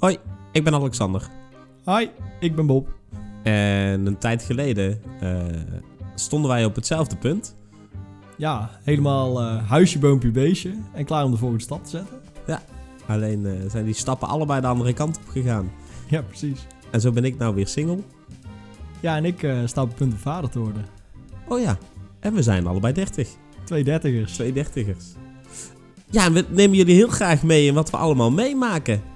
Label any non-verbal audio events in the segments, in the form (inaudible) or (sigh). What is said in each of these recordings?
Hoi, ik ben Alexander. Hi, ik ben Bob. En een tijd geleden eh, stonden wij op hetzelfde punt. Ja, helemaal eh, huisje, boompje, beestje. En klaar om de volgende stap te zetten. Alleen eh, zijn die stappen allebei de andere kant op gegaan. Ja, precies. En zo ben ik nou weer single. Ja, en ik sta op het punt om vader te worden. Oh ja, en we zijn allebei 30. Twee dertigers. Twee dertigers. Ja, en we nemen jullie heel graag mee in wat we allemaal meemaken.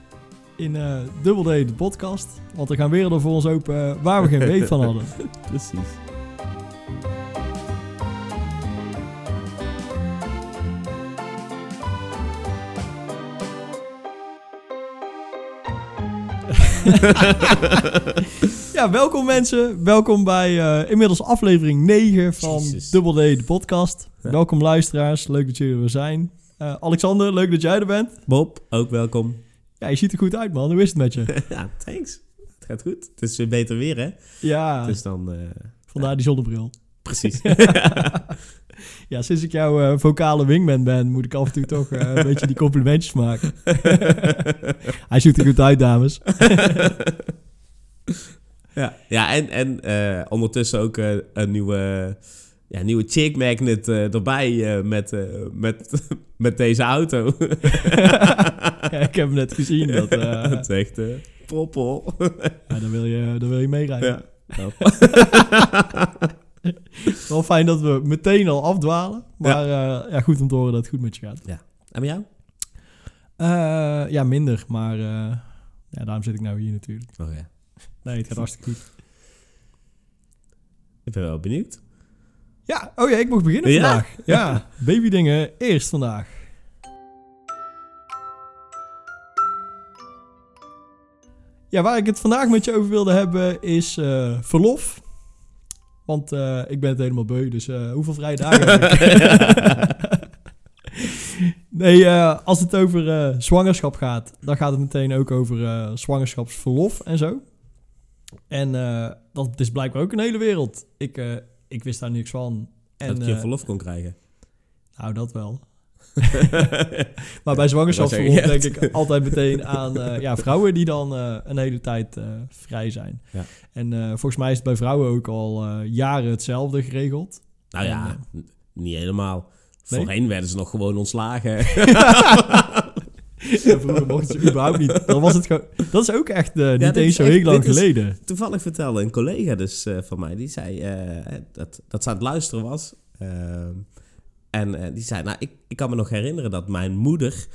In eh Double D, de podcast. Want er gaan werelden voor ons open eh, waar we geen (laughs) weet van hadden. Precies. (laughs) Ja, welkom mensen. Welkom bij eh, inmiddels aflevering 9 van. Double D, de podcast. Ja. Welkom luisteraars. Leuk dat jullie er zijn. Alexander, leuk dat jij er bent. Bob, ook welkom. Ja, je ziet er goed uit man. Hoe is het met je? (laughs) ja, thanks. Het gaat goed. Het is weer beter weer, hè? Ja, Dus dan... eh, vandaar die zonnebril. precies. (laughs) Ja, sinds ik jouw eh, vocale wingman ben, moet ik af en toe toch eh, een beetje die complimentjes maken. (laughs) Hij ziet er goed uit, dames. Ja, ja en, en eh, ondertussen ook eh, een nieuwe, ja, nieuwe chick magnet eh, erbij eh, met, eh, met, (laughs) met deze auto. (laughs) Ja, ik heb hem net gezien. Dat, (laughs) Het is echt poppel. ja, dan, wil je, dan wil je meerijden. ja. Wel fijn dat we meteen al afdwalen. Maar ja. ja, goed om te horen dat het goed met je gaat. En bij jou? Ja, minder. Maar ja, daarom zit ik nou hier natuurlijk. Oh ja. Nee, het gaat hartstikke goed. Ik ben wel benieuwd. Ja, oh ja, ik mocht beginnen Ja? vandaag. (laughs) Ja, babydingen eerst vandaag. Ja, waar ik het vandaag met je over wilde hebben is eh, verlof. Want eh, ik ben het helemaal beu, dus eh, hoeveel vrije dagen heb ik? (laughs) nee, als het over zwangerschap gaat, dan gaat het meteen ook over zwangerschapsverlof en zo. En dat is blijkbaar ook een hele wereld. Ik, ik wist daar niks van. En, dat je eh, verlof kon krijgen. nou, dat wel. (laughs) maar bij zwangerschapsverlof denk ik (laughs) altijd meteen aan eh, ja, vrouwen die dan eh, een hele tijd vrij zijn. Ja. En volgens mij is het bij vrouwen ook al jaren hetzelfde geregeld. nou ja, en, niet helemaal. Nee? Voorheen werden ze nog gewoon ontslagen. (laughs) En vroeger mochten ze überhaupt niet. Dan was het gewoon, dat is ook echt eh, niet eens zo echt- heel lang is- geleden. Toevallig vertelde een collega dus eh, van mij, die zei eh, dat, dat ze aan het luisteren was. Ehm, en die zei, nou, ik, ik kan me nog herinneren dat mijn moeder,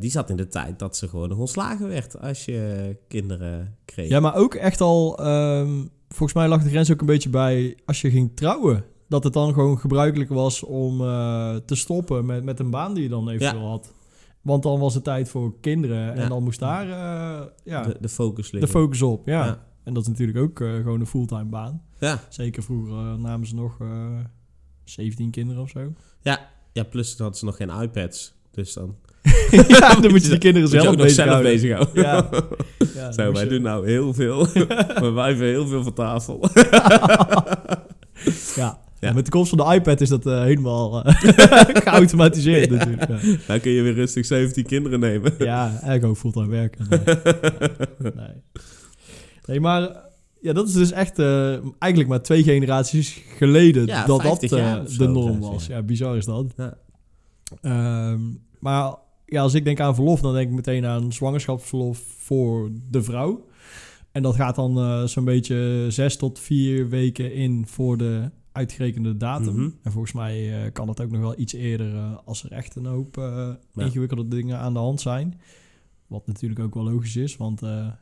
die zat in de tijd dat ze gewoon nog ontslagen werd als je kinderen kreeg. Ja, maar ook echt al... ehm, volgens mij lag de grens ook een beetje bij als je ging trouwen. Dat het dan gewoon gebruikelijk was om te stoppen met, met een baan die je dan eventueel had. Want dan was het tijd voor kinderen. En Ja. dan moest daar eh, ja, de, de focus de liggen. focus op. Ja. Ja. En dat is natuurlijk ook eh, gewoon een fulltime baan. ja. Zeker vroeger eh, namen ze nog eh 17 kinderen of zo. Ja. ja, plus toen hadden ze nog geen iPads. Dus dan (laughs) ja, dan moet je die kinderen zelf ook nog zelf bezighouden. Ja. Ja, (laughs) Zo, dan wij je- doen nou heel veel. (laughs) we wijven heel veel van tafel. Ja. Ja. Met de komst van de iPad is dat eh, helemaal eh, (laughs) (laughs) geautomatiseerd natuurlijk. Ja. (laughs) Dan kun je weer rustig 17 kinderen nemen. Ja, eigenlijk ook fulltime werken. Nee. nee. Nee, maar ja, dat is dus echt eh, eigenlijk maar twee generaties geleden dat dat 50 jaar of de norm was. ja. Bizar is dat. Ja. Ehm, maar ja, als ik denk aan verlof, dan denk ik meteen aan zwangerschapsverlof voor de vrouw. En dat gaat dan zo'n beetje zes tot vier weken in voor de uitgerekende datum. Mhm. En volgens mij eh, kan dat ook nog wel iets eerder eh, als er echt een hoop eh, Ja. ingewikkelde dingen aan de hand zijn. Wat natuurlijk ook wel logisch is, want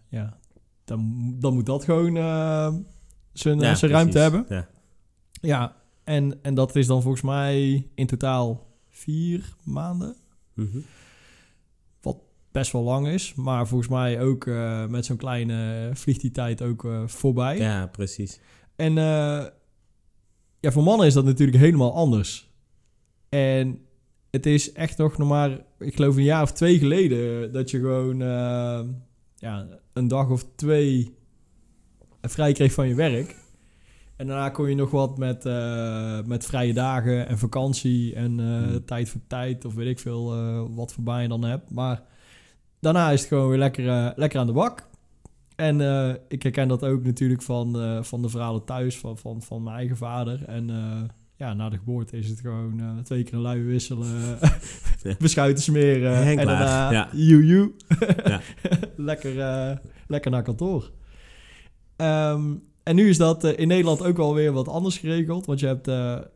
ja, dan, dan moet dat gewoon zijn, Ja, zijn ruimte hebben. Ja. Ja, en, en dat is dan volgens mij in totaal vier maanden. Mhm. Best wel lang is, maar volgens mij ook met zo'n kleine vliegt die tijd ook voorbij. ja, precies. En eh, ja, voor mannen is dat natuurlijk helemaal anders. En het is echt nog nog maar, ik geloof een jaar of twee geleden, dat je gewoon eh, ja, een dag of twee vrij kreeg van je werk. En daarna kon je nog wat met, eh, met vrije dagen en vakantie en eh, Hmm. tijd voor tijd of weet ik veel eh, wat voorbij je dan hebt. Maar daarna is het gewoon weer lekker, eh, lekker aan de bak. En eh, ik herken dat ook natuurlijk van, eh, van de verhalen thuis, van, van, van mijn eigen vader. En eh, ja, na de geboorte is het gewoon twee keer een lui wisselen, (laughs) (laughs) beschuiten smeren En daarna ja. joe. (laughs) Ja. lekker, lekker naar kantoor. Ehm, en nu is dat in Nederland ook wel weer wat anders geregeld. Want je hebt,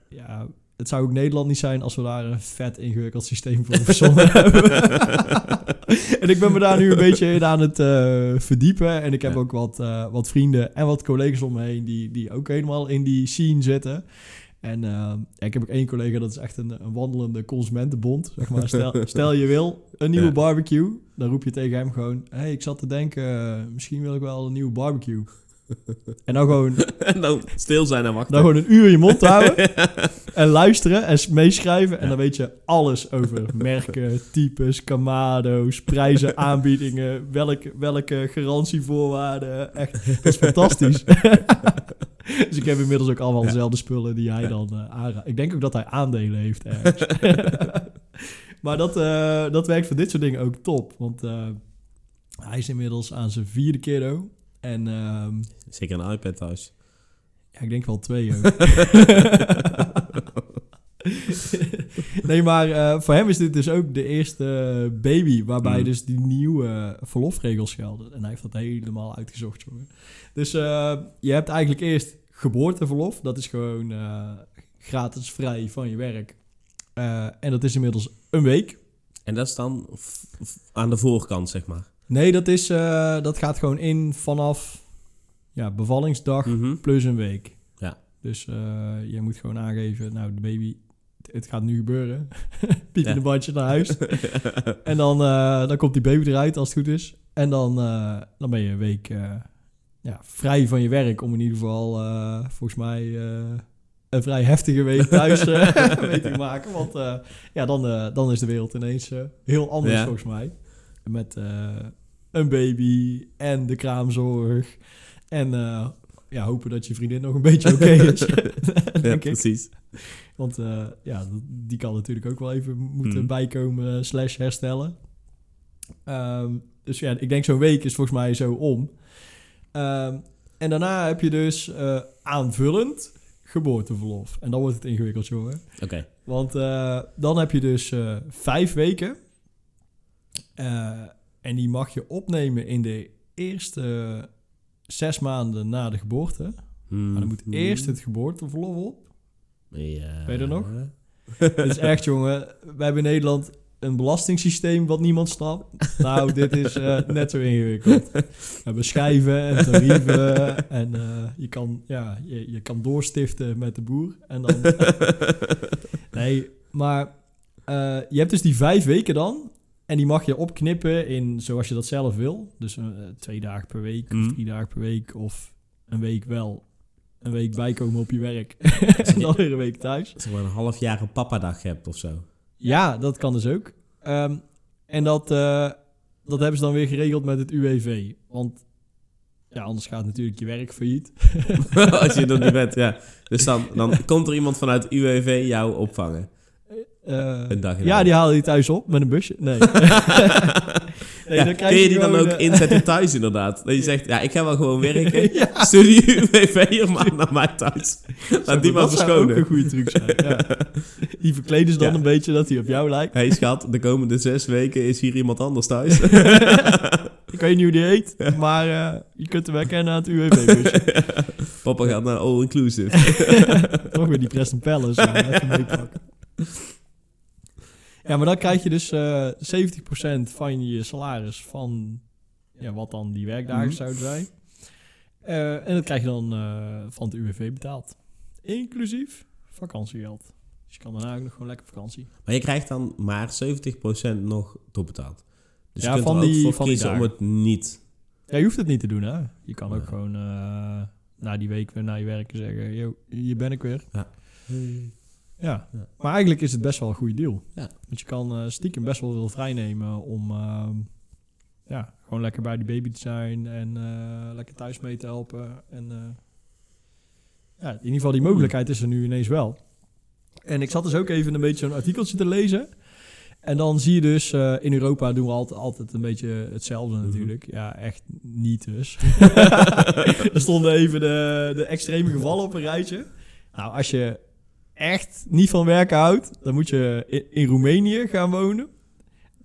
ja, het zou ook Nederland niet zijn als we daar een vet ingewikkeld systeem voor verzonnen hebben. (laughs) en ik ben me daar nu een beetje in aan het eh, verdiepen. En ik heb Ja. ook wat, eh, wat vrienden en wat collega's om me heen die, die ook helemaal in die scene zitten. En eh, ik heb ook één collega, dat is echt een, een wandelende consumentenbond. Zeg maar. stel, (laughs) stel je wil een nieuwe Ja. barbecue, dan roep je tegen hem gewoon... Hé, hey, ik zat te denken, misschien wil ik wel een nieuwe barbecue. En dan gewoon, (laughs) en dan stil zijn en wachten. dan gewoon een uur je mond (laughs) houden en luisteren en meeschrijven. En dan weet je alles over (laughs) merken, types, kamado's, prijzen, aanbiedingen, welke, welke garantievoorwaarden. Echt, dat is fantastisch. dus ik heb inmiddels ook allemaal dezelfde spullen die hij dan aanraadt. Ik denk ook dat hij aandelen heeft ergens. maar dat, eh, dat werkt voor dit soort dingen ook top. Want eh, hij is inmiddels aan zijn vierde kiddo. En ehm, Zeker een iPad thuis. ja, ik denk wel twee (laughs) nee, maar eh, voor hem is dit dus ook de eerste baby waarbij Mm. dus die nieuwe verlofregels gelden. En hij heeft dat helemaal uitgezocht, jongen. Dus eh, je hebt eigenlijk eerst geboorteverlof. Dat is gewoon eh, gratis vrij van je werk. En dat is inmiddels een week. En dat is dan aan de voorkant, zeg maar. Nee, dat, is, eh, dat gaat gewoon in vanaf ja, bevallingsdag Mhm. plus een week. Ja. Dus eh, je moet gewoon aangeven, nou, de baby, het, gaat nu gebeuren. (laughs) Piep in Ja. de bandje naar huis. en dan, eh, dan komt die baby eruit als het goed is. En dan, dan ben je een week ja, vrij van je werk om in ieder geval, volgens mij, een vrij heftige week thuis (laughs) mee te maken. Want ja, dan, dan is de wereld ineens heel anders Ja. volgens mij. Met eh, een baby en de kraamzorg. En eh, ja, hopen dat je vriendin nog een beetje oké (laughs) is. ja, (laughs) ik. precies. Want eh, ja, die kan natuurlijk ook wel even moeten Mhm. bijkomen slash herstellen. Ehm, dus ja, ik denk zo'n week is volgens mij zo om. Ehm, en daarna heb je dus aanvullend geboorteverlof. En dan wordt het ingewikkeld, jongen. Oké. Want dan heb je dus vijf weken. Eh, en die mag je opnemen in de eerste zes maanden na de geboorte. Maar dan moet eerst het geboorteverlof op. Ja. Ben je er nog? Het is echt, jongen. We hebben in Nederland een belastingssysteem wat niemand snapt. Nou, dit is eh, net zo ingewikkeld. We hebben schijven en tarieven. En eh, je, kan, ja, je, je kan doorstiften met de boer. En dan... (laughs) nee, maar je hebt dus die vijf weken dan. En die mag je opknippen in zoals je dat zelf wil. Dus eh, twee dagen per week, of Mhm. drie dagen per week. Of een week wel. Een week bijkomen op je werk. (laughs) en dan weer een week thuis. Als je een half jaar een papadag hebt of zo. Ja, dat kan dus ook. Ehm, en dat, eh, dat hebben ze dan weer geregeld met het UWV. Want ja, anders gaat natuurlijk je werk failliet. (laughs) Als je er niet bent, ja. Dus dan, dan (laughs) komt er iemand vanuit UWV jou opvangen. Een dag in ja, die halen je thuis op met een busje. Nee. (laughs) nee ja, dan krijg kun je die dan ook eh, inzetten (laughs) thuis inderdaad? Dat je zegt, ja, ik ga wel gewoon werken. (laughs) ja, Stuur die UWV'er maar naar mij thuis. Laat die maar dat zou ook een verschonen. goede truc zijn. Ja. Die verkleden ze dan een beetje dat hij op jou lijkt. hey, schat, de komende zes weken is hier iemand anders thuis. Ik weet niet hoe die heet, maar eh, je kunt hem herkennen aan het UWV-busje. Papa gaat naar All Inclusive. Toch weer die Preston Palace. even meepakken. Ja, maar dan krijg je dus eh 70% van je salaris van ja, wat dan die werkdagen Mhm. zouden zijn. Eh, en dat krijg je dan eh, van het UWV betaald. Inclusief vakantiegeld. Dus je kan daarna ook nog gewoon lekker vakantie. Maar je krijgt dan maar 70% nog doorbetaald. Dus Ja, je kunt van er ook die- voor van kiezen om het niet... Ja, je hoeft het niet te doen, hè. Je kan ook gewoon na die week weer naar je werk zeggen... Yo, hier ben ik weer. Ja. Ja. Maar eigenlijk is het best wel een goede deal. Ja. Want je kan eh, stiekem best wel veel vrijnemen om ehm, ja, gewoon lekker bij die baby te zijn en eh, lekker thuis mee te helpen. En eh, ja, in ieder geval die mogelijkheid is er nu ineens wel. En ik zat dus ook even een beetje zo'n artikeltje te lezen. En dan zie je dus, in Europa doen we altijd, altijd een beetje hetzelfde Mhm. natuurlijk. Ja, echt niet dus. (laughs) er stonden even de, de extreme gevallen op een rijtje. Nou, als je echt niet van werken houdt, dan moet je in, in Roemenië gaan wonen.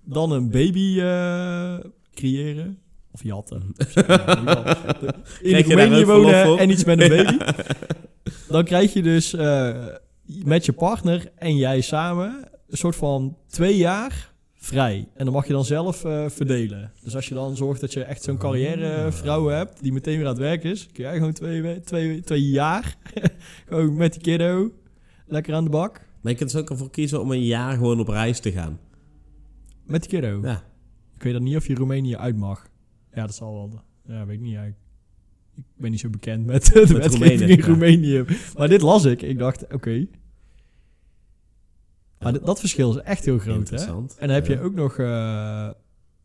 Dan een baby eh, creëren. Of jatten. (laughs) Ja, in (laughs) Roemenië wonen en iets met een (laughs) baby. Dan krijg je dus eh, met je partner en jij samen een soort van twee jaar vrij. En dan mag je dan zelf eh, verdelen. Dus als je dan zorgt dat je echt zo'n carrièrevrouw hebt die meteen weer aan het werk is, kun jij gewoon twee, we- twee, twee jaar gewoon met die kiddo lekker aan de bak. Maar je kunt er ook ervoor kiezen om een jaar gewoon op reis te gaan. Met kiddo. Ja. Ik weet dan niet of je Roemenië uit mag. Ja, dat zal wel. Ja, weet ik niet. eigenlijk. Ik ben niet zo bekend met de wetgeving Roemenen, in ja. Roemenië. Maar dit las ik. Ik dacht, oké. Maar dat verschil is echt heel groot, hè? Interessant. En dan heb je ook nog... eh,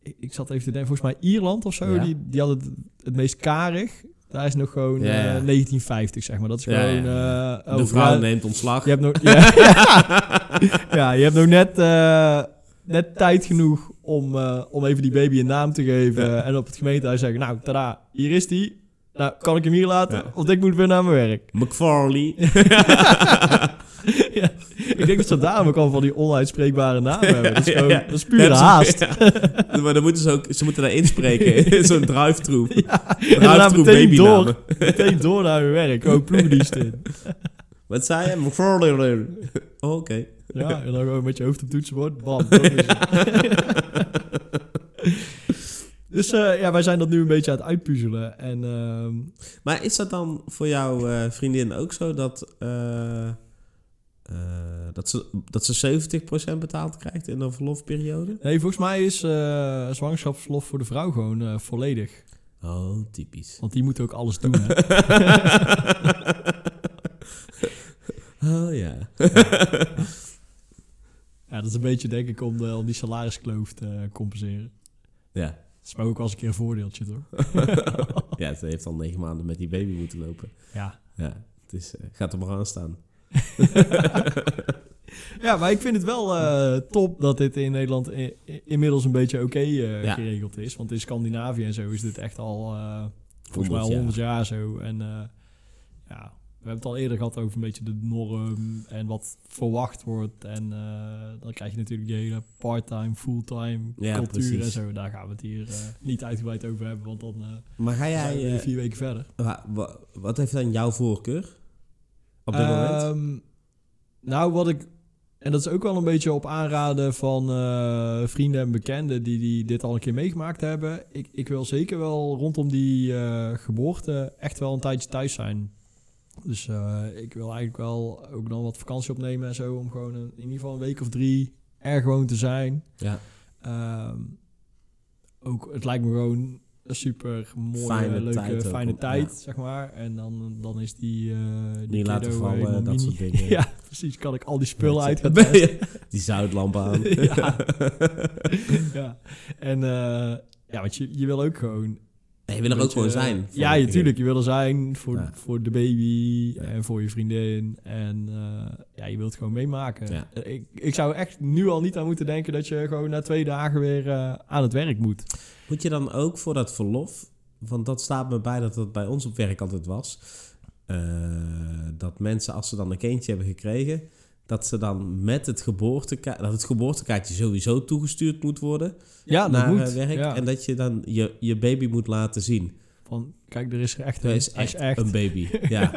ik, zat even te denken, volgens mij Ierland of zo. Ja. Die, die hadden het, het meest karig. Daar is nog gewoon Ja, eh, ja. 1950, zeg maar. Dat is gewoon... eh, De oh, vrouw neemt ontslag. je hebt nog, (laughs) ja, (laughs) ja, je hebt nog net, eh, net tijd genoeg om, om even die baby een naam te geven. Ja. En op het gemeentehuis zeggen, nou, tada, hier is die. Nou, kan ik hem hier laten? Ja. Want ik moet weer naar mijn werk. McFarley. (laughs) ik denk dat ze daarom ook al van die onuitspreekbare namen (laughs) hebben. Dat is, gewoon, dat is pure haast. (laughs) Maar dan moeten ze ook, ze moeten daar inspreken. (laughs) Zo'n drive-through. Ja, meteen babynamen. door, meteen door naar mijn werk. Gewoon ploegdienst in. Wat zei je? Oh, Oké. Ja, en dan gewoon met je hoofd op toetsenbord. Bam. dus eh, ja, wij zijn dat nu een beetje aan het uitpuzzelen. En ehm, Maar is dat dan voor jouw eh, vriendin ook zo dat, eh, dat, ze, dat ze 70% betaald krijgt in een verlofperiode? nee, volgens mij is eh zwangerschapsverlof voor de vrouw gewoon eh, volledig. Oh, typisch. Want die moet ook alles doen. Hè? (laughs) Oh ja. ja, dat is een beetje denk ik om, de, om die salariskloof te compenseren. Ja. Dat is maar ook wel eens een keer een voordeeltje, toch? (laughs) ja, ze heeft al negen maanden met die baby moeten lopen. Ja. Ja, het is, gaat er maar aan staan. (laughs) ja, maar ik vind het wel eh, top dat dit in Nederland inmiddels een beetje oké eh, Ja. geregeld is. Want in Scandinavië en zo is dit echt al eh, volgens mij 100 al jaar. 100 jaar zo. En ja, we hebben het al eerder gehad over een beetje de norm en wat verwacht wordt. En dan krijg je natuurlijk die hele part-time, fulltime Ja, cultuur en zo. Daar gaan we het hier niet uitgebreid over hebben, want dan Maar ga zijn jij... we vier weken verder. wa- wa- wat heeft dan jouw voorkeur? Op dit moment? Ehm, nou, wat ik... En dat is ook wel een beetje op aanraden van eh, vrienden en bekenden die, die dit al een keer meegemaakt hebben. Ik, ik wil zeker wel rondom die eh, geboorte echt wel een tijdje thuis zijn. Dus eh, ik wil eigenlijk wel ook dan wat vakantie opnemen en zo. Om gewoon een, in ieder geval een week of drie er gewoon te zijn. Ja. Ehm, ook, het lijkt me gewoon super mooie, Fijne leuke, tijd ook, fijne ja. tijd, zeg maar. En dan, dan is die, eh die Niet laten vallen, helemaal dat mini. soort dingen. (laughs) ja, precies. Kan ik al die spullen uit je- (laughs) Die zoutlamp aan. ja. (laughs) ja. En eh, ja, want je, je wil ook gewoon... Nee, je wil er ook gewoon zijn. eh, Ja, je, tuurlijk. Je wil er zijn voor, Ja. voor de baby Ja. en voor je vriendin. En eh, ja, je wilt het gewoon meemaken. Ja. Ik, ik zou echt nu al niet aan moeten denken dat je gewoon na twee dagen weer eh, aan het werk moet. Moet je dan ook voor dat verlof, want dat staat me bij dat dat bij ons op werk altijd was, dat mensen als ze dan een kindje hebben gekregen, dat ze dan met het geboortekaartje, dat het geboortekaartje sowieso toegestuurd moet worden Ja, dat naar moet. eh, werk Ja. en dat je dan je, je baby moet laten zien. Van, kijk, er is echt Er een. is echt, een baby. (laughs) Ja.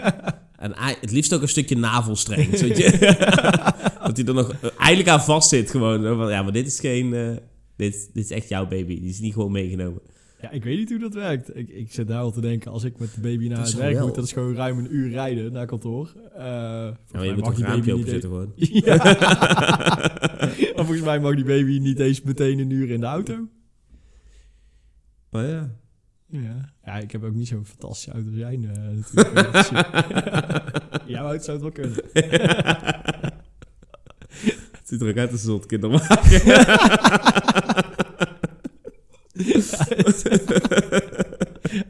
En het liefst ook een stukje navelstreng. weet je? (laughs) dat hij er nog eh, eigenlijk aan vast zit gewoon. Van, ja, maar dit is geen... eh, dit, dit is echt jouw baby. Die is niet gewoon meegenomen. Ja, ik weet niet hoe dat werkt. Ik, ik zit daar al te denken, als ik met de baby naar het werk moet, dat is gewoon ruim een uur rijden naar kantoor. Eh, Ja, maar je moet mag toch raampje baby open niet zitten gewoon. (laughs) Ja. (laughs) maar volgens mij mag die baby niet eens meteen een uur in de auto. Oh ja. Ja, ja ik heb ook niet zo'n fantastische auto als jij eh, natuurlijk. (laughs) Dus, eh, Jouw auto zou het wel kunnen. Het ziet er ook uit als een kinderwagen. (laughs)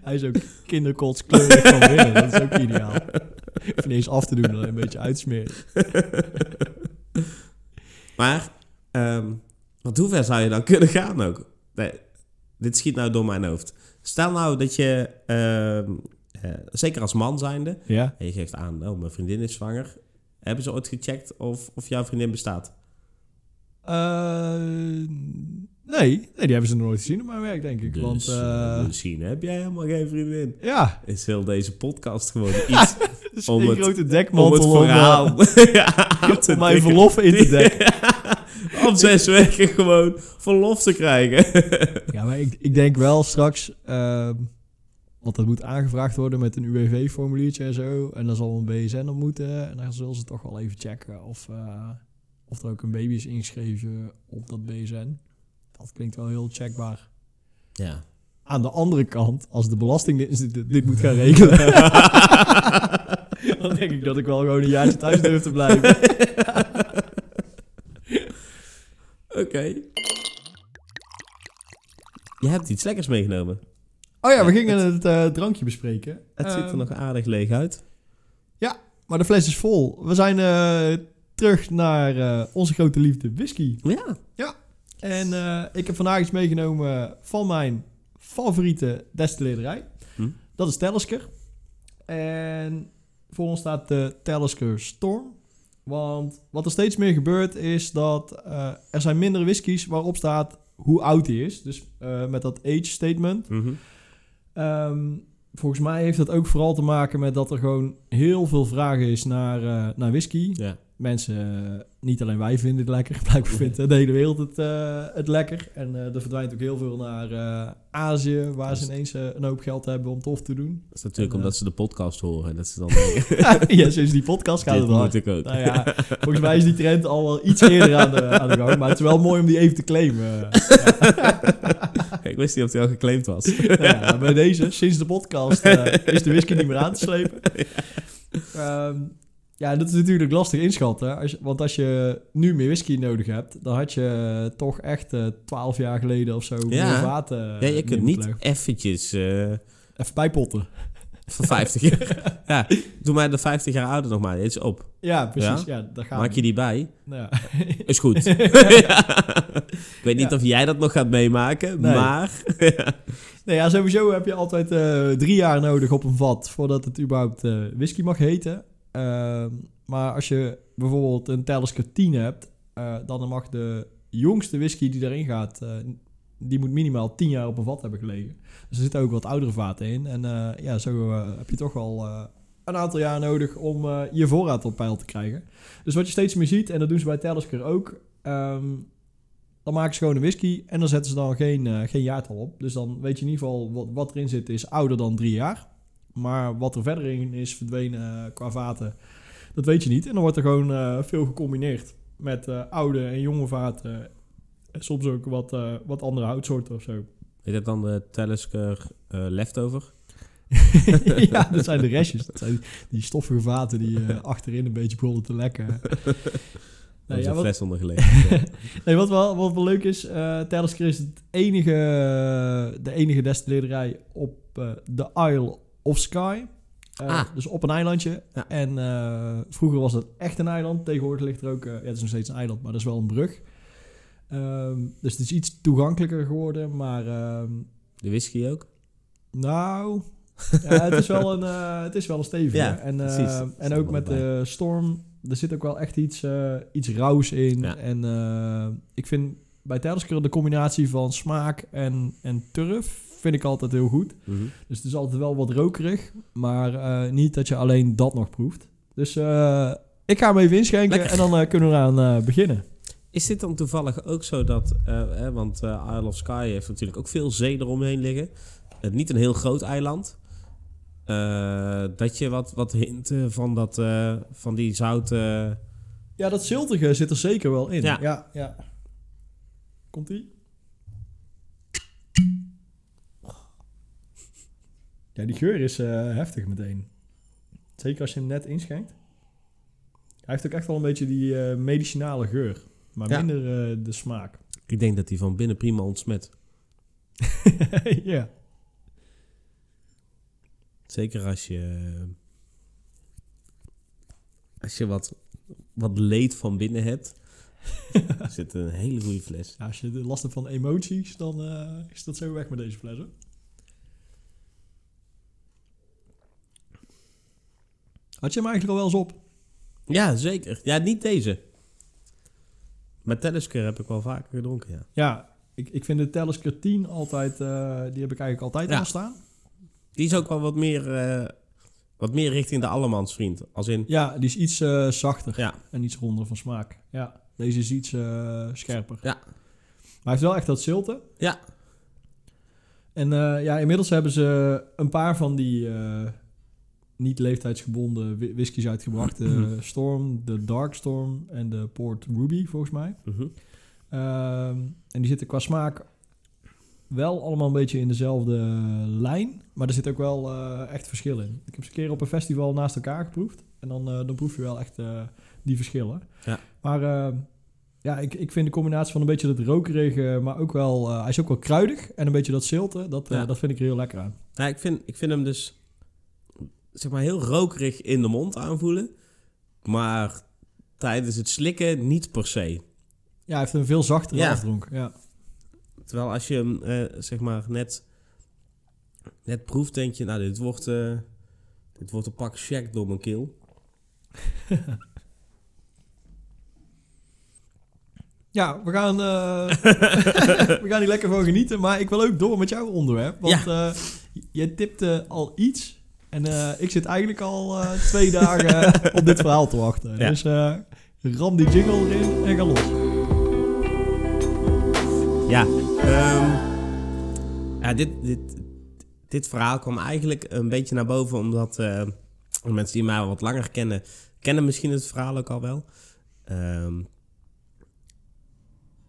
Hij is ook kinderkotskleurig van binnen. Dat is ook ideaal. Of niet eens af te doen, dan een beetje uitsmeren. Maar, ehm, Want hoe ver zou je dan kunnen gaan ook? Nee, dit schiet nou door mijn hoofd. Stel nou dat je, ehm, eh, zeker als man zijnde, Ja. en je geeft aan, oh, mijn vriendin is zwanger. Hebben ze ooit gecheckt of, of jouw vriendin bestaat? Eh, nee, nee, die hebben ze nog nooit gezien op mijn werk, denk ik. Dus, Want, eh, eh, misschien heb jij helemaal geen vriendin. ja, Is heel deze podcast gewoon (laughs) iets het is Om een het- grote om dekmantel het om, eh, (laughs) verhaal te om mijn verlof in te dekken. (laughs) Om zes weken gewoon verlof te krijgen. Ja, maar ik, ik denk wel straks, ehm, want dat moet aangevraagd worden met een UWV-formuliertje en zo. En dan zal een BSN op moeten. En dan zullen ze toch wel even checken of, of er ook een baby is ingeschreven op dat BSN. Dat klinkt wel heel checkbaar. Ja. Aan de andere kant, als de Belastingdienst dit, dit moet gaan regelen, (laughs) dan denk ik dat ik wel gewoon een jaartje thuis durf te blijven. (laughs) Oké. Je hebt iets lekkers meegenomen. Oh ja, we gingen het eh, drankje bespreken. Het ziet er Ehm, nog aardig leeg uit. Maar de fles is vol. We zijn eh, terug naar eh, onze grote liefde whisky. Ja. En eh, ik heb vandaag iets meegenomen van mijn favoriete destilleerderij. Hm. Dat is Talisker. En voor ons staat de Talisker Storm. Want wat er steeds meer gebeurt is dat eh, er zijn mindere whiskies waarop staat hoe oud die is. Dus met dat age statement. Mhm. Ehm, volgens mij heeft dat ook vooral te maken met dat er gewoon heel veel vragen is naar, naar whisky. Ja. Mensen, eh, niet alleen wij vinden het lekker, (laughs) blijkbaar vindt de hele wereld het, eh, het lekker. En eh, er verdwijnt ook heel veel naar Azië, waar ze ineens een hoop geld hebben om tof te doen. Dat is natuurlijk En, omdat ze de podcast horen. En dat ze dan (laughs) ja, sinds die podcast (laughs) gaat dit het hard. moet ik ook. Nou ja, volgens mij is die trend al wel iets eerder aan de, aan de gang. Maar het is wel mooi om die even te claimen. ik wist niet of hij al geclaimd was. Ja, bij deze, sinds de podcast, is de whisky niet meer aan te slepen. Ehm, ja, dat is natuurlijk lastig inschatten. Als je, want als je nu meer whisky nodig hebt, dan had je toch echt eh, twaalf jaar geleden of zo Ja. meer vaten. ja, je kunt niet eventjes eh Even bijpotten. van 50 jaar... (laughs) ja, doe mij de 50 jaar ouder nog maar eens op. Ja, precies. Ja, daar gaan Maak we. je die bij? Nou ja. (laughs) Is goed. (laughs) Ik weet niet of jij dat nog gaat meemaken, Nee. maar... Nee, ja, sowieso heb je altijd eh, drie jaar nodig op een vat voordat het überhaupt eh, whisky mag heten. Ehm, maar als je bijvoorbeeld een Talisker 10 hebt, eh, dan mag de jongste whisky die erin gaat, eh, die moet minimaal 10 jaar op een vat hebben gelegen. Dus er zitten ook wat oudere vaten in. En eh, ja, zo heb je toch eh, een aantal jaar nodig om je voorraad op peil te krijgen. Dus wat je steeds meer ziet, en dat doen ze bij Talisker ook, ehm, dan maken ze gewoon een whisky en dan zetten ze dan geen, geen jaartal op. Dus dan weet je in ieder geval wat, wat erin zit is ouder dan drie jaar. Maar wat er verder in is verdwenen eh, qua vaten, dat weet je niet. En dan wordt er gewoon eh, veel gecombineerd met eh, oude en jonge vaten. En soms ook wat, wat andere houtsoorten of zo. Heet dat dan de Talisker leftover? (laughs) ja, dat zijn de restjes. Dat zijn die, stoffige vaten die eh, (laughs) achterin een beetje begonnen te lekken. (laughs) Daar is ja, een fles onder gelegen. Nee, wat wel, wat wel leuk is, Talisker is het enige, de enige destilleerderij op de Isle of Skye. Eh, Ah. Dus op een eilandje. Ja. En eh, vroeger was het echt een eiland. Tegenwoordig ligt er ook, eh, ja, het is nog steeds een eiland, maar dat is wel een brug. Ehm, dus het is iets toegankelijker geworden, maar ehm, De whisky ook? nou, ja, het is wel een, het is wel een stevige. Ja, en. Dat en ook met de storm, er zit ook wel echt iets, iets rauws in. Ja. En ik vind bij Talisker de combinatie van smaak en, en turf vind ik altijd heel goed. Mhm. Dus het is altijd wel wat rokerig, maar eh, niet dat je alleen dat nog proeft. Dus eh, ik ga hem even inschenken Lekker. en dan eh, kunnen we eraan beginnen. Is dit dan toevallig ook zo dat... hè, want Isle of Skye heeft natuurlijk ook veel zee eromheen liggen. Het niet een heel groot eiland. Dat je wat, wat hinten van, dat, van die zoute... Ja, dat ziltige zit er zeker wel in. Ja. ja, ja. Komt-ie? Ja, die geur is eh, heftig meteen. Zeker als je hem net inschenkt. Hij heeft ook echt wel een beetje die eh, medicinale geur. Maar Ja. minder eh, de smaak. Ik denk dat die van binnen prima ontsmet. (laughs) ja. Zeker als je... Als je wat, wat leed van binnen hebt. (laughs) Zit een hele goede fles. Ja, als je last hebt van emoties, dan is dat zo weg met deze fles. Hoor. Had je hem eigenlijk al wel eens op? Ja, zeker. Ja, niet deze. Met Talisker heb ik wel vaker gedronken, ja. Ja, ik, ik vind de Talisker 10 altijd, eh, die heb ik eigenlijk altijd Ja. al staan. Die is ook wel wat meer, eh, wat meer richting de allemansvriend. Als in, Ja, die is iets eh, zachter ja, en iets ronder van smaak. Ja, deze is iets scherper. Ja. Maar hij heeft wel echt dat zilte. ja, En ja, inmiddels hebben ze een paar van die niet leeftijdsgebonden whi- whiskies uitgebracht. De Storm, de Dark Storm en de Port Ruby, volgens mij. mhm. Ehm, en die zitten qua smaak wel allemaal een beetje in dezelfde lijn. Maar er zit ook wel eh, echt verschil in. Ik heb ze een keer op een festival naast elkaar geproefd. En dan, eh, dan proef je wel echt eh, die verschillen. Ja. Maar eh, ja, ik, ik vind de combinatie van een beetje dat rokerige, maar ook wel... eh, hij is ook wel kruidig en een beetje dat zilte. Dat, eh, Ja. dat vind ik er heel lekker aan. Nou, ik vind, ik vind hem dus zeg maar heel rokerig in de mond aanvoelen. Maar tijdens het slikken niet per se. Ja, hij heeft een veel zachtere Ja. afdronk. Ja. Terwijl als je hem eh, zeg maar net, net proeft, denk je, nou, dit wordt, eh, dit wordt een pak check door mijn keel. (laughs) Ja, we gaan, eh, (laughs) we gaan hier lekker van genieten. Maar ik wil ook door met jouw onderwerp. Want je tipte al iets. En eh, ik zit eigenlijk al eh, twee dagen op dit verhaal te wachten. Ja. Dus eh, ram die jingle erin en ga los. Ja, ehm, ja dit, dit, dit verhaal kwam eigenlijk een beetje naar boven omdat eh, mensen die mij al wat langer kennen, kennen misschien het verhaal ook al wel. Ehm,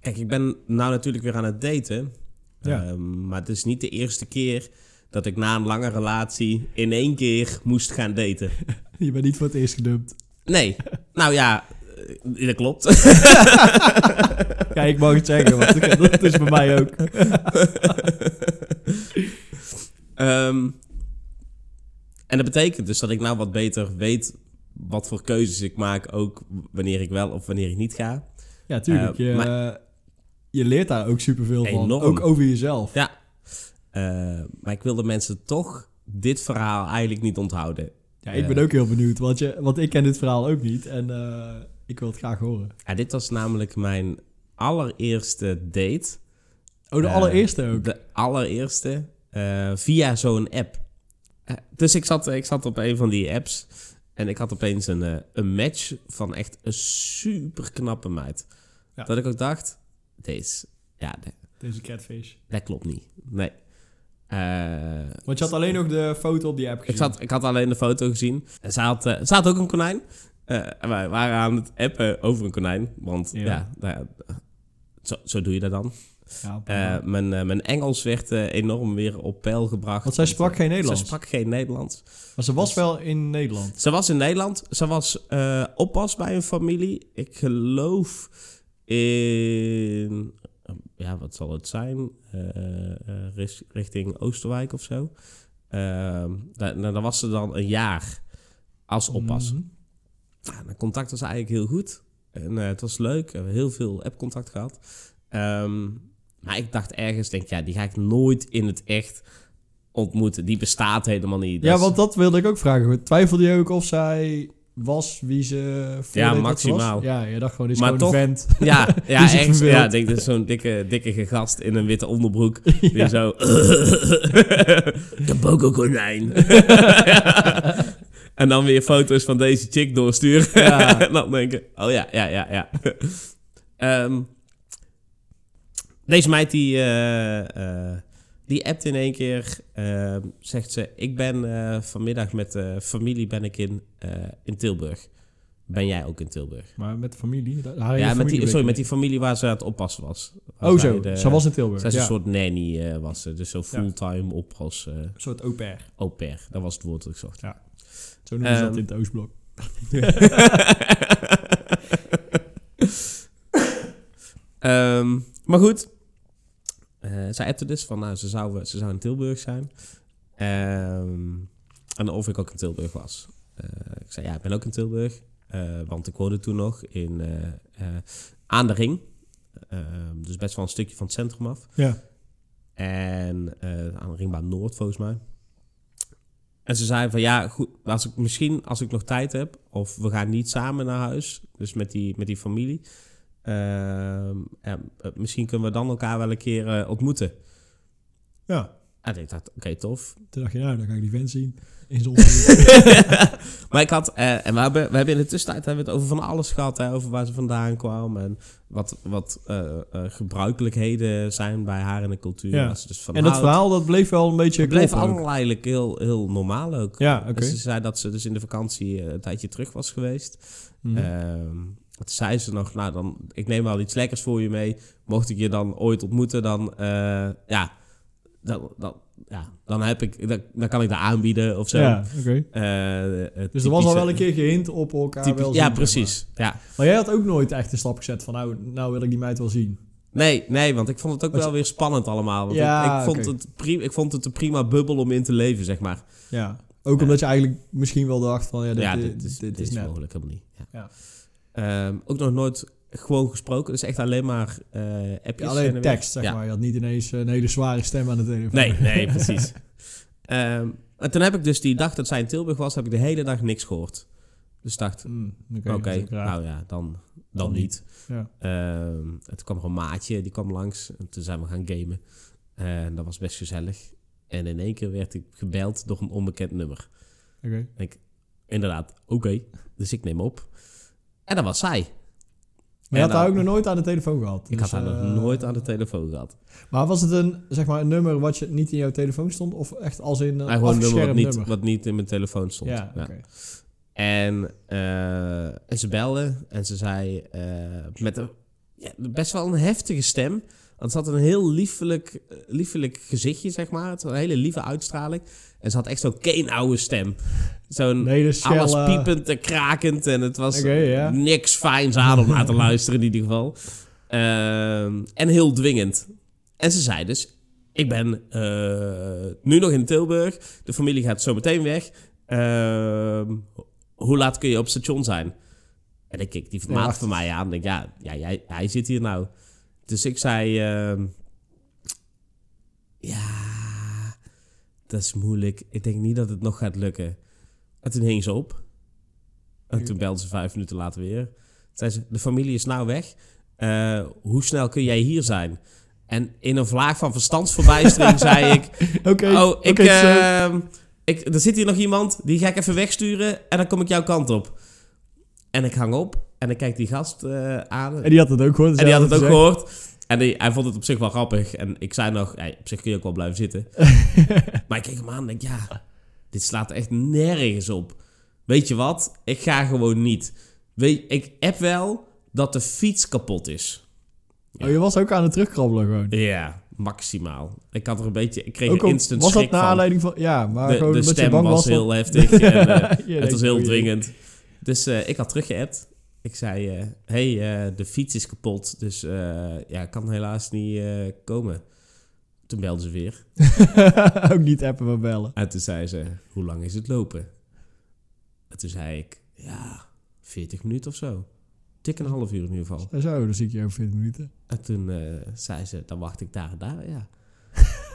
kijk, ik ben nou natuurlijk weer aan het daten, Ja. Ehm, maar het is niet de eerste keer dat ik na een lange relatie in één keer moest gaan daten. (laughs) Je bent niet voor het eerst gedumpt. Nee, (laughs) nou ja, eh, dat klopt. (laughs) Ja, ik mag het zeggen, want dat is bij mij ook. Ehm, en dat betekent dus dat ik nou wat beter weet wat voor keuzes ik maak, ook wanneer ik wel of wanneer ik niet ga. Ja, tuurlijk. Eh, je, maar- je leert daar ook superveel van. Enorm. Ook over jezelf. Ja. Eh, maar ik wil de mensen toch dit verhaal eigenlijk niet onthouden. Ja, ik ben Eh. ook heel benieuwd, want, je, want ik ken dit verhaal ook niet. En eh, ik wil het graag horen. Ja, dit was namelijk mijn allereerste date. Oh, de allereerste ook. De allereerste via zo'n app. Dus ik zat, ik zat op een van die apps en ik had opeens een, een match van echt een super knappe meid. Ja. Dat ik ook dacht, deze, ja, Deze catfish. dat klopt niet. Nee. Eh, Want je had alleen nog de foto op die app gezien. ik, zat, ik had alleen de foto gezien. En ze had, eh, ze had ook een konijn. Eh, en wij waren aan het appen over een konijn. Want Ja. ja, nou zo, zo doe je dat dan. Ja, Eh, mijn, eh, mijn Engels werd eh, enorm weer op peil gebracht. Want zij sprak geen Nederlands. Ze sprak geen Nederlands. maar ze was wel in Nederland. Ze was in Nederland. Ze was eh, oppas bij een familie. Ik geloof in... Ja, wat zal het zijn? Eh, eh, richting Oosterwijk of zo. Ehm, daar, nou, daar was ze dan een jaar als oppas. Mhm. Mijn contact was eigenlijk heel goed. En eh, het was leuk. We hebben heel veel app-contact gehad. Ehm, maar ik dacht ergens, denk ja, die ga ik nooit in het echt ontmoeten. Die bestaat helemaal niet. Ja, is- want dat wilde ik ook vragen. Twijfelde je ook of zij was wie ze Ja, maximaal. was? Ja, je dacht gewoon, dit is Maar gewoon toch- een vent. (laughs) Ja, (laughs) ja, echt. Ja, ik denk dat zo'n dikke, dikke gast in een witte onderbroek. Die (laughs) Ja. zo... de bokokonijn. En dan weer foto's van deze chick doorsturen. Ja. en dan denken, oh ja, ja, ja, ja. Ehm, deze meid die, eh, eh, die appt in één keer, eh, zegt ze... Ik ben eh, vanmiddag met de familie ben ik in, eh, in Tilburg. Ben jij ook in Tilburg? Maar met de familie? Daar- ja, met die, sorry, met die familie waar ze aan het oppassen was. Oh zo, de- ze was in Tilburg. zij is ja. een soort nanny eh, was ze. Dus zo fulltime oppas eh Een soort au pair. au pair. Dat was het woord dat ik zocht. Zo noemen ze dat Ehm. in het Oostblok. (laughs) Ehm, maar goed. Eh, zij appte dus van, nou, ze zou, ze zou in Tilburg zijn. Ehm, en of ik ook in Tilburg was. Eh, ik zei, ja, ik ben ook in Tilburg. Eh, want ik woonde toen nog in aan de ring. Ehm, dus best wel een stukje van het centrum af. Ja. En aan de ringbaan Noord, volgens mij. En ze zei van ja, goed, als ik, misschien als ik nog tijd heb, of we gaan niet samen naar huis, dus met die, met die familie. Ehm, ja, eh, misschien kunnen we dan elkaar wel een keer eh, ontmoeten. Ja. En ik dacht, oké, tof. Toen dacht je, nou, dan ga ik die vent zien. In zon. (laughs) (laughs) maar ik had, eh, en we hebben, we hebben in de tussentijd hebben we het over van alles gehad, hè, over waar ze vandaan kwam en wat, wat gebruikelijkheden zijn bij haar in de cultuur. Ja. dus van en dat houdt. verhaal, dat bleef wel een beetje Het bleef allemaal eigenlijk heel, heel normaal ook. Ja, oké. Ze zei dat ze dus in de vakantie een tijdje terug was geweest. Ehm, toen zei ze nog, nou dan, ik neem wel iets lekkers voor je mee. Mocht ik je dan ooit ontmoeten, dan, eh, ja, dan, dan, ja, dan, heb ik, dan, dan kan ik dat aanbieden of zo. ja. Eh, het Dus er was al wel een keer gehint op elkaar typisch- wel zien, Ja, precies. Ja. Maar. maar jij had ook nooit echt een stap gezet van, nou, nou wil ik die meid wel zien. Nee, nee, want ik vond het ook wel weer spannend allemaal. Want Ja, ik, ik, vond het ik vond het een prima bubbel om in te leven, zeg maar. Ja. Ook omdat je eigenlijk misschien wel dacht van, ja, dit, ja, dit, dit is, dit is mogelijk helemaal niet. Ja. Ehm, ook nog nooit gewoon gesproken. Dus echt alleen maar eh appjes. Ja, alleen en tekst, zeg Ja. maar. Je had niet ineens een hele zware stem aan de telefoon. Nee, nee, (laughs) precies. Ehm, en toen heb ik dus die dag dat zij in Tilburg was, heb ik de hele dag niks gehoord. Dus ik dacht, Mm, Oké, nou ja, dan, dan, Dan niet. Ja. Ehm, en toen kwam er een maatje, die kwam langs. En toen zijn we gaan gamen. En dat was best gezellig. En in één keer werd ik gebeld door een onbekend nummer. Oké. Inderdaad, oké. Dus ik neem op. En dat was zij. Maar je had haar dan- ook nog nooit aan de telefoon gehad. Ik Dus, had haar eh, nog nooit aan de telefoon gehad. Maar was het een, zeg maar, een nummer wat je niet in jouw telefoon stond? Of echt als in een gewoon een nummer wat niet, wat niet in mijn telefoon stond. Ja, Ja. oké. En, eh, en ze belde en ze zei eh, met een ja, best wel een heftige stem. Want ze had een heel liefelijk, eh, liefelijk gezichtje, zeg maar. Het was een hele lieve uitstraling. En ze had echt zo'n keenoude stem. Zo'n alles piepend en krakend. En het was niks fijns aan om naar te luisteren in ieder geval. Ehm, en heel dwingend. En ze zei dus... Ik ben eh, nu nog in Tilburg. De familie gaat zo meteen weg. Ehm, hoe laat kun je op station zijn? En ik keek die maat van mij aan. En denk, ja, ja jij, hij zit hier nou. Dus ik zei... ehm, ja, dat is moeilijk. Ik denk niet dat het nog gaat lukken. En toen hing ze op. En toen belde ze vijf minuten later weer. Toen zei ze, de familie is nou weg. Eh, hoe snel kun jij hier zijn? En in een vlaag van verstandsverbijstering (laughs) zei ik... Oké, Oh, ik, ehm, ik... Er zit hier nog iemand, die ga ik even wegsturen... en dan kom ik jouw kant op. En ik hang op en ik kijk die gast eh, aan. En die had het ook gehoord. dus En die hij had het ook gezegd. gehoord. En die, hij vond het op zich wel grappig. En ik zei nog, ja, op zich kun je ook wel blijven zitten. (laughs) maar ik keek hem aan en denk, ja, dit slaat echt nergens op. Weet je wat? Ik ga gewoon niet. Weet, ik heb wel dat de fiets kapot is. Oh, je was ook aan het terugkrabbelen gewoon. Ja, maximaal. Ik had er een beetje, ik kreeg Ook een al instant was dat schrik naar aanleiding van... Ja, maar De, gewoon stem was was. heel heftig en eh, (laughs) het was heel jee. dwingend. Dus eh, ik had teruggeappt. Ik zei, eh, hey, eh, de fiets is kapot, dus eh, ja, ik kan helaas niet komen. Toen belde ze weer. (laughs) ook niet appen, maar bellen. En toen zei ze, hoe lang is het lopen? En toen zei ik, ja, 40 minuten of zo. Tik een half uur in ieder geval. Zo, dan zie ik je over 40 minuten. En toen zei ze, dan wacht ik daar en daar, ja.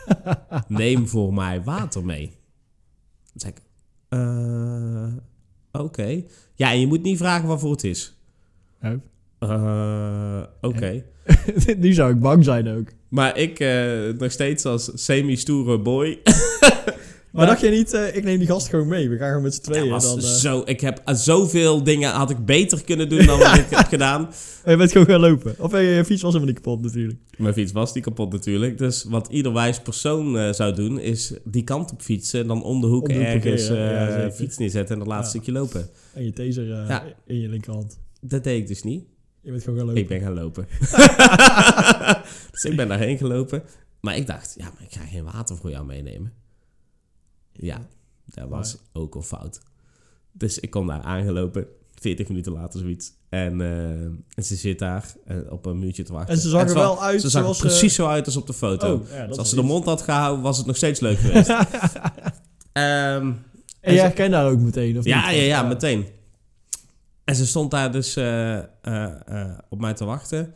(laughs) Neem voor mij water mee. Toen zei ik, oké. Ja, en je moet niet vragen waarvoor het is. Eh, oké. (laughs) nu zou ik bang zijn ook. Maar ik eh, nog steeds als semi-stoere boy. (laughs) Maar dacht je niet, eh, ik neem die gast gewoon mee. We gaan gewoon met z'n tweeën. Ja, was dan, zo, ik heb zoveel dingen had ik beter kunnen doen dan wat ik (laughs) heb gedaan. Je bent gewoon gaan lopen. Of je fiets was helemaal niet kapot natuurlijk. Mijn fiets was die kapot natuurlijk. Dus wat ieder wijs persoon zou doen, is die kant op fietsen. Dan om de hoek Om de hoek ergens parkeren, ja, fiets neerzetten en dat laatste Ja. stukje lopen. En je taser in je linkerhand. Dat deed ik dus niet. Je bent gewoon gaan lopen. Ik ben gaan lopen. (laughs) dus ik ben daarheen gelopen. Maar ik dacht, ja, maar ik ga geen water voor jou meenemen. Ja, dat was ook al fout. Dus ik kom daar aangelopen, 40 minuten later zoiets. En, eh, en ze zit daar eh, op een muurtje te wachten. En ze zag er wel uit Ze zag er zoals... precies zo uit als op de foto. Oh, ja, dus als ze de mond had gehouden, was het nog steeds leuk geweest. (laughs) Ehm, En jij herkent daar ook meteen, of ja, niet? ja, ja, meteen. En ze stond daar dus eh, eh, eh, op mij te wachten.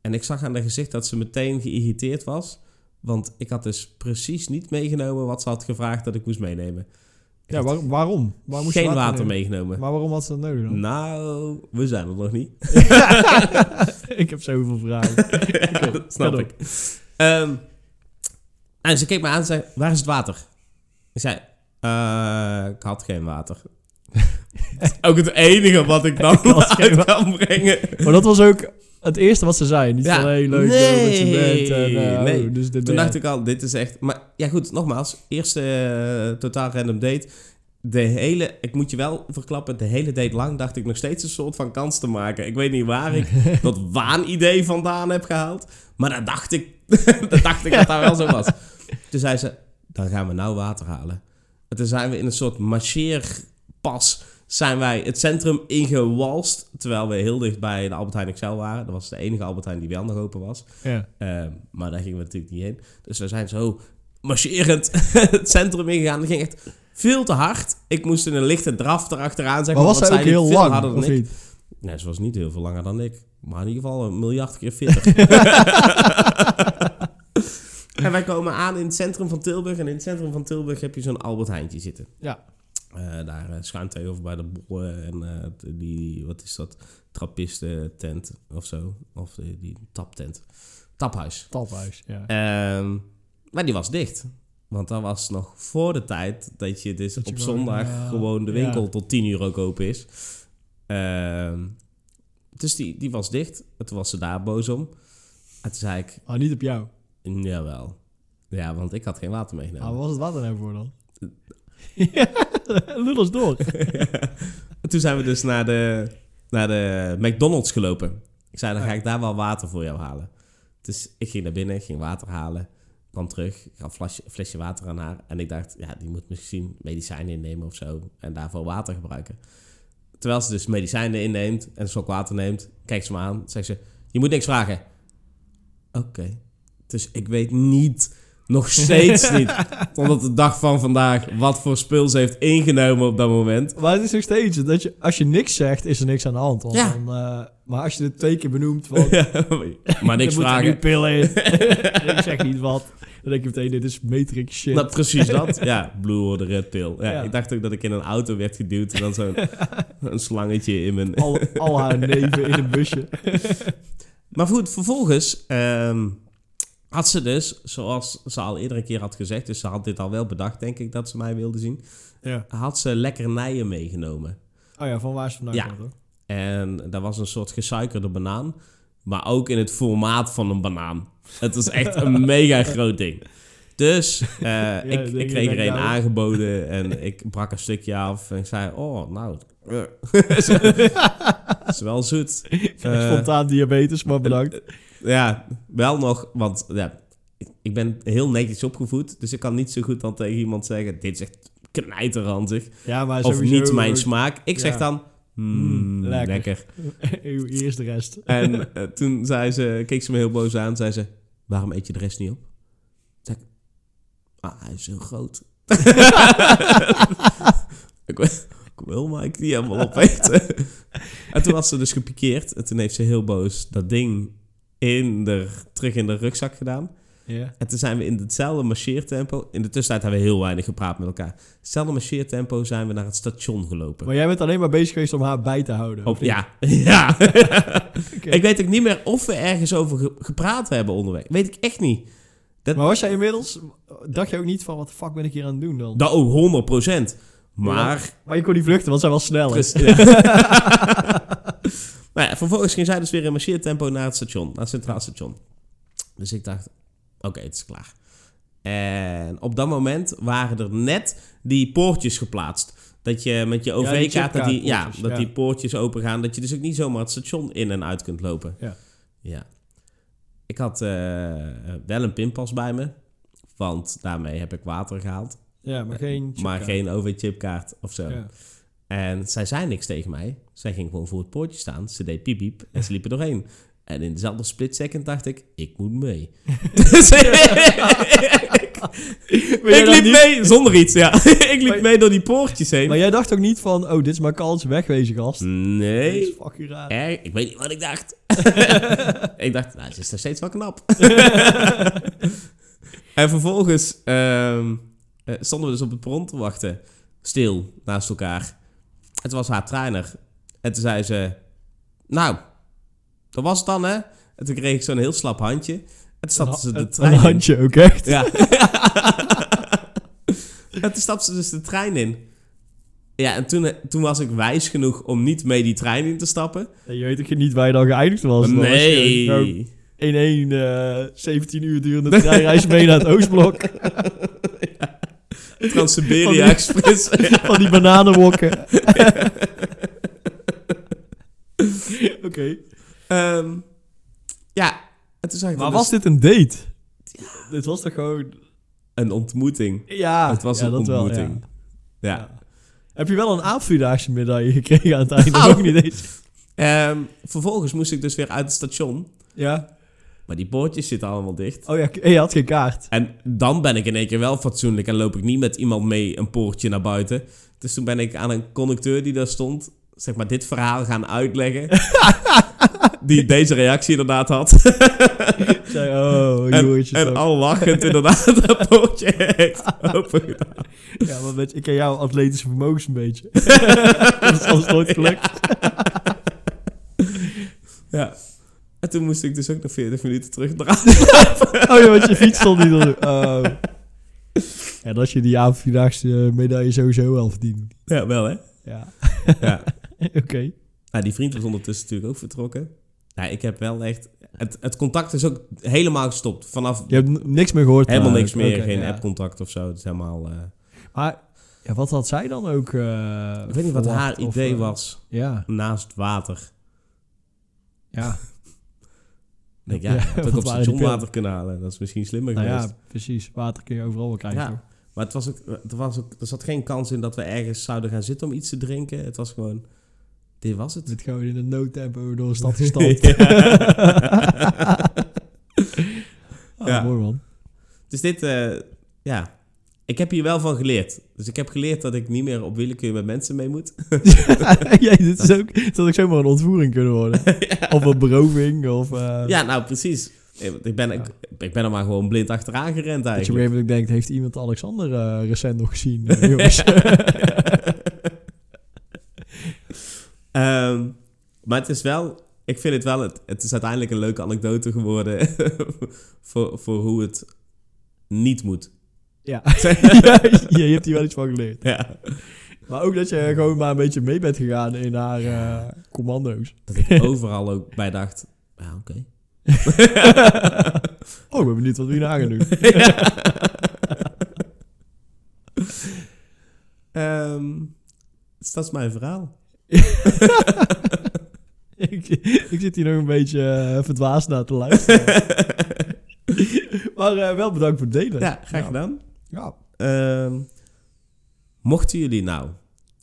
En ik zag aan haar gezicht dat ze meteen geïrriteerd was. Want ik had dus precies niet meegenomen wat ze had gevraagd dat ik moest meenemen. Ik Ja, waar- waarom? Waar moest je geen water nemen? meegenomen. Maar waarom had ze dat nodig dan? Nou, we zijn er nog niet. (laughs) (laughs) ik heb zoveel vragen. Ja, dat snap ik. Ehm, en ze keek me aan en zei, waar is het water? Ik zei, "Eh, ik had geen water. (laughs) ook het enige wat ik dan (laughs) uit kan brengen. Maar dat was ook het eerste wat ze zei. Niet Ja. van, hey, leuk Nee, dat je bent. En, eh, nee. oh, dus dit Toen ben dacht ik al, dit is echt... Maar ja goed, nogmaals, eerste eh, totaal random date. De hele, ik moet je wel verklappen, de hele date lang dacht ik nog steeds een soort van kans te maken. Ik weet niet waar ik (laughs) dat waanidee vandaan heb gehaald. Maar dat dacht ik, dat dacht ik dat dat wel zo was. Toen zei ze, dan gaan we nou water halen. En toen zijn we in een soort marcheerpas zijn wij het centrum ingewalst. Terwijl we heel dicht bij de Albert Heijn Excel waren. Dat was de enige Albert Heijn die wel nog open was. Ja. Ehm, maar daar gingen we natuurlijk niet heen. Dus we zijn zo marcherend (laughs) het centrum ingegaan. Dat ging echt veel te hard. Ik moest in een lichte draf erachteraan zeggen. Maar was ook liep heel lang, harder dan of ik. niet? Nee, ze was niet heel veel langer dan ik. Maar in ieder geval een miljard keer fitter. (laughs) en wij komen aan in het centrum van Tilburg. En in het centrum van Tilburg heb je zo'n Albert Heijntje zitten. Ja. Eh, daar uh, schuin tegenover bij de bollen en eh, die, wat is dat, trappisten tent of zo. Of die, die taptent. Taphuis. Taphuis, ja. Ehm, maar die was dicht. Want dat was nog voor de tijd dat je dus Dat op zondag eh, gewoon de ja. winkel tot 10 uur ook open is. Ehm, dus die, die was dicht. En toen was ze daar boos om. En toen zei ik, Ah, niet op jou. jawel. Ja, want ik had geen water Ah, meegenomen. wat was het water nou voor dan? (laughs) ja, lul door. (laughs) En toen zijn we dus naar de, naar de McDonald's gelopen. Ik zei, dan ga ik daar wel water voor jou halen. Dus ik ging naar binnen, ging water halen. Kwam terug, ik gaf een flesje, flesje water aan haar. En ik dacht, ja, die moet misschien medicijnen innemen of zo. En daarvoor water gebruiken. Terwijl ze dus medicijnen inneemt en een slok water neemt, kijkt ze me aan. Zegt ze, je moet niks vragen. Oké. Dus ik weet niet, nog steeds niet, tot de dag van vandaag, wat voor spul ze heeft ingenomen op dat moment. Maar het is nog steeds dat je, als je niks zegt, is er niks aan de hand. Want Ja. dan, eh, maar als je het twee keer benoemt, van, (laughs) maar niks vragen. nu pillen in. (laughs) ik zeg niet wat. Dan denk je meteen, dit is Matrix shit. Nou, precies dat. (laughs) Ja, Blue or the Red Pill. Ja, Ja. Ik dacht ook dat ik in een auto werd geduwd en dan zo'n een slangetje in mijn... al, al haar neven in een busje. Maar goed, vervolgens ehm, had ze dus, zoals ze al eerder een keer had gezegd, dus ze had dit al wel bedacht, denk ik, dat ze mij wilde zien, Ja. had ze lekkernijen meegenomen. Oh ja, van waar is het vandaan Ja. En dat was een soort gesuikerde banaan, maar ook in het formaat van een banaan. Het was echt een (laughs) mega groot ding. Dus eh, ik, ik kreeg er een nou. aangeboden (laughs) en ik brak een stukje af en ik zei, oh, nou, eh, (laughs) is wel zoet. Eh, Spontaan diabetes, maar bedankt. Ja, wel nog, want ja, ik- ben heel netjes opgevoed, dus ik kan niet zo goed dan tegen iemand zeggen, dit is echt knijterhandig, Ja, maar of sowieso niet mijn ook- smaak. Ik zeg Ja. dan, mm, Mm, lekker. lekker. (laughs) Hier is de rest. En eh, toen zei ze, keek ze me heel boos aan, zei ze, waarom eet je de rest niet op? Zeg ah, hij is heel groot. (laughs) ik, wil, ik wil maar ik die helemaal opeten. (laughs) en toen was ze dus gepikeerd en toen heeft ze heel boos dat ding in de, terug in de rugzak gedaan. En toen zijn we in hetzelfde marcheertempo, in de tussentijd hebben we heel weinig gepraat met elkaar. Hetzelfde marcheertempo zijn we naar het station gelopen. Maar jij bent alleen maar bezig geweest om haar bij te houden. Of ja, (laughs) ja. (laughs) Ik weet ook niet meer of we ergens over ge- gepraat hebben onderweg. Weet ik echt niet. Maar was jij inmiddels... Dacht je ook niet van, wat de fuck ben ik hier aan het doen dan? Dat oh, 100% Maar... Maar je kon niet vluchten, want zij was sneller. (laughs) Ja, vervolgens ging zij dus weer in marcheertempo naar het station. Naar het centraal station. Dus ik dacht, oké, het is klaar. En op dat moment waren er net die poortjes geplaatst. Dat je met je Ja, OV-kaart, dat, die, ja, dat ja. die poortjes open gaan. Dat je dus ook niet zomaar het station in en uit kunt lopen. Ja. Ja. Ik had eh, wel een pinpas bij me. Want daarmee heb ik water gehaald. Ja, maar geen... maar geen OV-chipkaart of zo. Ja. En zij zei niks tegen mij. Zij ging gewoon voor het poortje staan. Ze deed piep piep en ze liep er doorheen. En in dezelfde split second dacht ik, ik moet mee. (laughs) Dus ik- dat liep niet- mee, zonder iets, ja. (laughs) ik liep Maar- mee door die poortjes heen. Maar jij dacht ook niet van, oh, dit is mijn kans, wegwezen gast. Nee. is fucking raar. Erg, ik weet niet wat ik dacht. (laughs) ik dacht, nou, ze is nog steeds wel knap. en vervolgens ehm, eh, stonden we dus op het perron te wachten. Stil, naast elkaar. Het was haar trainer. En toen zei ze... Nou, dat was het dan, hè? En toen kreeg ik zo'n heel slap handje. En toen stapte ze de trein Een in. handje ook echt. Ja. (laughs) en toen stapte ze dus de trein in. Ja, en toen, toen was ik wijs genoeg om niet mee die trein in te stappen. En je weet ook niet waar je dan geëindigd was. Dan was nee. gewoon In één eh 17 uur durende treinreis mee naar het Oostblok. (laughs) Trans-Siberia die- Express. (laughs) Van die bananenwokken. (laughs) Oké. Ehm, ja, en toen zag ik Maar was dus dit een date? Dit was toch gewoon... een ontmoeting. Ja, het was ja, een dat wel, ontmoeting. ja. ja. Ja. Heb je wel een aanvierdaagse medaille gekregen aan het einde? Oh. (laughs) Ook niet eens. Ehm, vervolgens moest ik dus weer uit het station. Ja. Maar die poortjes zitten allemaal dicht. Oh ja, je had geen kaart. En dan ben ik in één keer wel fatsoenlijk en loop ik niet met iemand mee een poortje naar buiten. Dus toen ben ik aan een conducteur die daar stond, zeg maar, dit verhaal gaan uitleggen. (laughs) die deze reactie inderdaad had. Zei, oh, (laughs) en, en al lachend inderdaad (laughs) dat poortje heeft. Ja, maar weet je, ik ken jouw atletische vermogens een beetje. dat is nooit gelukt. Ja. En toen moest ik dus ook nog 40 minuten terugdraaien. (laughs) Oh ja, want je fiets stond niet onder. Oh. Ja, dat je die avondvierdaagse medaille sowieso wel verdient. ja, wel hè? Ja, Ja. (laughs) oké. Nou, die vriend was ondertussen natuurlijk ook vertrokken. Ja, ik heb wel echt... Het, het contact is ook helemaal gestopt. Vanaf Je hebt niks meer gehoord? helemaal eh, niks meer. geen ja. appcontact of zo. Het is helemaal... eh, Maar ja, wat had zij dan ook eh, ik weet niet wat haar of, idee eh, was. Ja, Naast water. ja. Denk, ja, Ja, (laughs) wat op station water kunnen halen. Dat is misschien slimmer Nou geweest. ja, precies. Water kun je overal wel krijgen, Ja. Maar het was ook, er, was ook, er zat geen kans in dat we ergens zouden gaan zitten om iets te drinken. Het was gewoon... Dit was het. Dit gewoon in een noodtempo door de stad. (laughs) (laughs) Ah, Ja. mooi man. Dus dit, eh, ja. Ik heb hier wel van geleerd. Dus ik heb geleerd dat ik niet meer op willekeur met mensen mee moet. (laughs) ja, dit is ook, had ook zomaar een ontvoering kunnen worden. (laughs) Of een beroving, of... eh, Ja, nou precies. Ik ben, ik, ik ben er maar gewoon blind achteraan gerend Dat je op een eigenlijk. gegeven moment denkt, heeft iemand Alexander eh, recent nog gezien? (laughs) eh, jongens? Ehm, maar het is wel... Ik vind het wel... Het, het is uiteindelijk een leuke anekdote geworden... voor, voor hoe het niet moet. Ja. (laughs) ja, je hebt hier wel iets van geleerd. Ja. Maar ook dat je gewoon maar een beetje mee bent gegaan in haar eh, commando's. Dat ik overal ook bij dacht... Ja, oké. (laughs) oh, ik ben benieuwd wat we hierna gaan doen. (laughs) Ehm, dus dat is mijn verhaal. ik, ik zit hier nog een beetje eh, verdwaasd naar te luisteren. maar eh, wel bedankt voor het delen. Ja, graag Ja. gedaan. Ja. Ehm, mochten jullie nou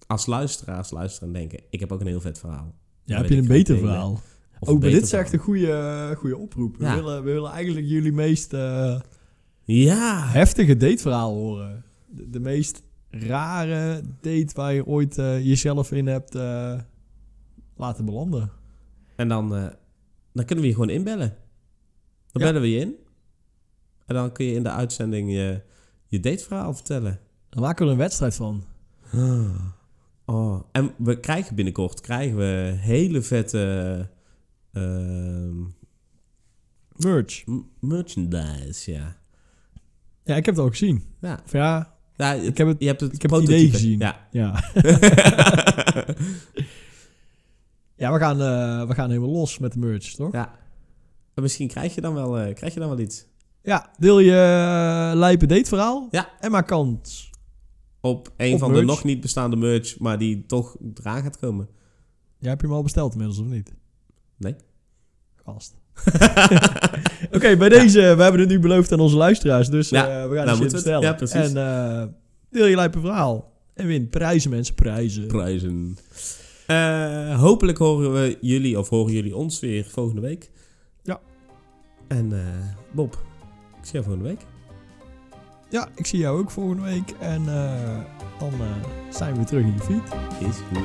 als luisteraars luisteren en denken... Ik heb ook een heel vet verhaal. Ja, heb je een beter delen. verhaal? Maar beter dit is echt een goede, goede oproep. We, willen, we willen eigenlijk jullie meest eh, Ja. heftige dateverhaal horen. De, de meest rare date waar je ooit eh, jezelf in hebt eh, laten belanden. En dan, eh, dan kunnen we je gewoon inbellen. Dan Ja. bellen we je in. En dan kun je in de uitzending je, je dateverhaal vertellen. Dan maken we er een wedstrijd van. Oh. En we krijgen binnenkort krijgen we hele vette ehm, Merch. merchandise, ja. Ja, ik heb het al gezien. Ja, Of ja, ja het- Ik heb het- je hebt het, ik heb het idee gezien. Ja. ja. (laughs) ja, we gaan, eh, we gaan helemaal los met de merch, toch? ja. En misschien krijg je dan wel, eh, krijg je dan wel iets. Ja, deel je uh, lijpe dateverhaal. Ja. En maak kans. Op een Op van de nog niet bestaande merch, maar die toch eraan gaat komen. Ja, heb je hem al besteld inmiddels, of niet? Nee. Gast. (laughs) Oké, bij deze, we hebben het nu beloofd aan onze luisteraars, dus Ja, eh, we gaan nou het bestellen. Ja, precies. En eh, deel je lijpe verhaal. En win prijzen, mensen, prijzen. prijzen. Eh, hopelijk horen we jullie of horen jullie ons weer volgende week. Ja. En eh, Bob, ik zie jou volgende week. Ja, ik zie jou ook volgende week. En eh, dan eh, zijn we terug in je feed. Is goed.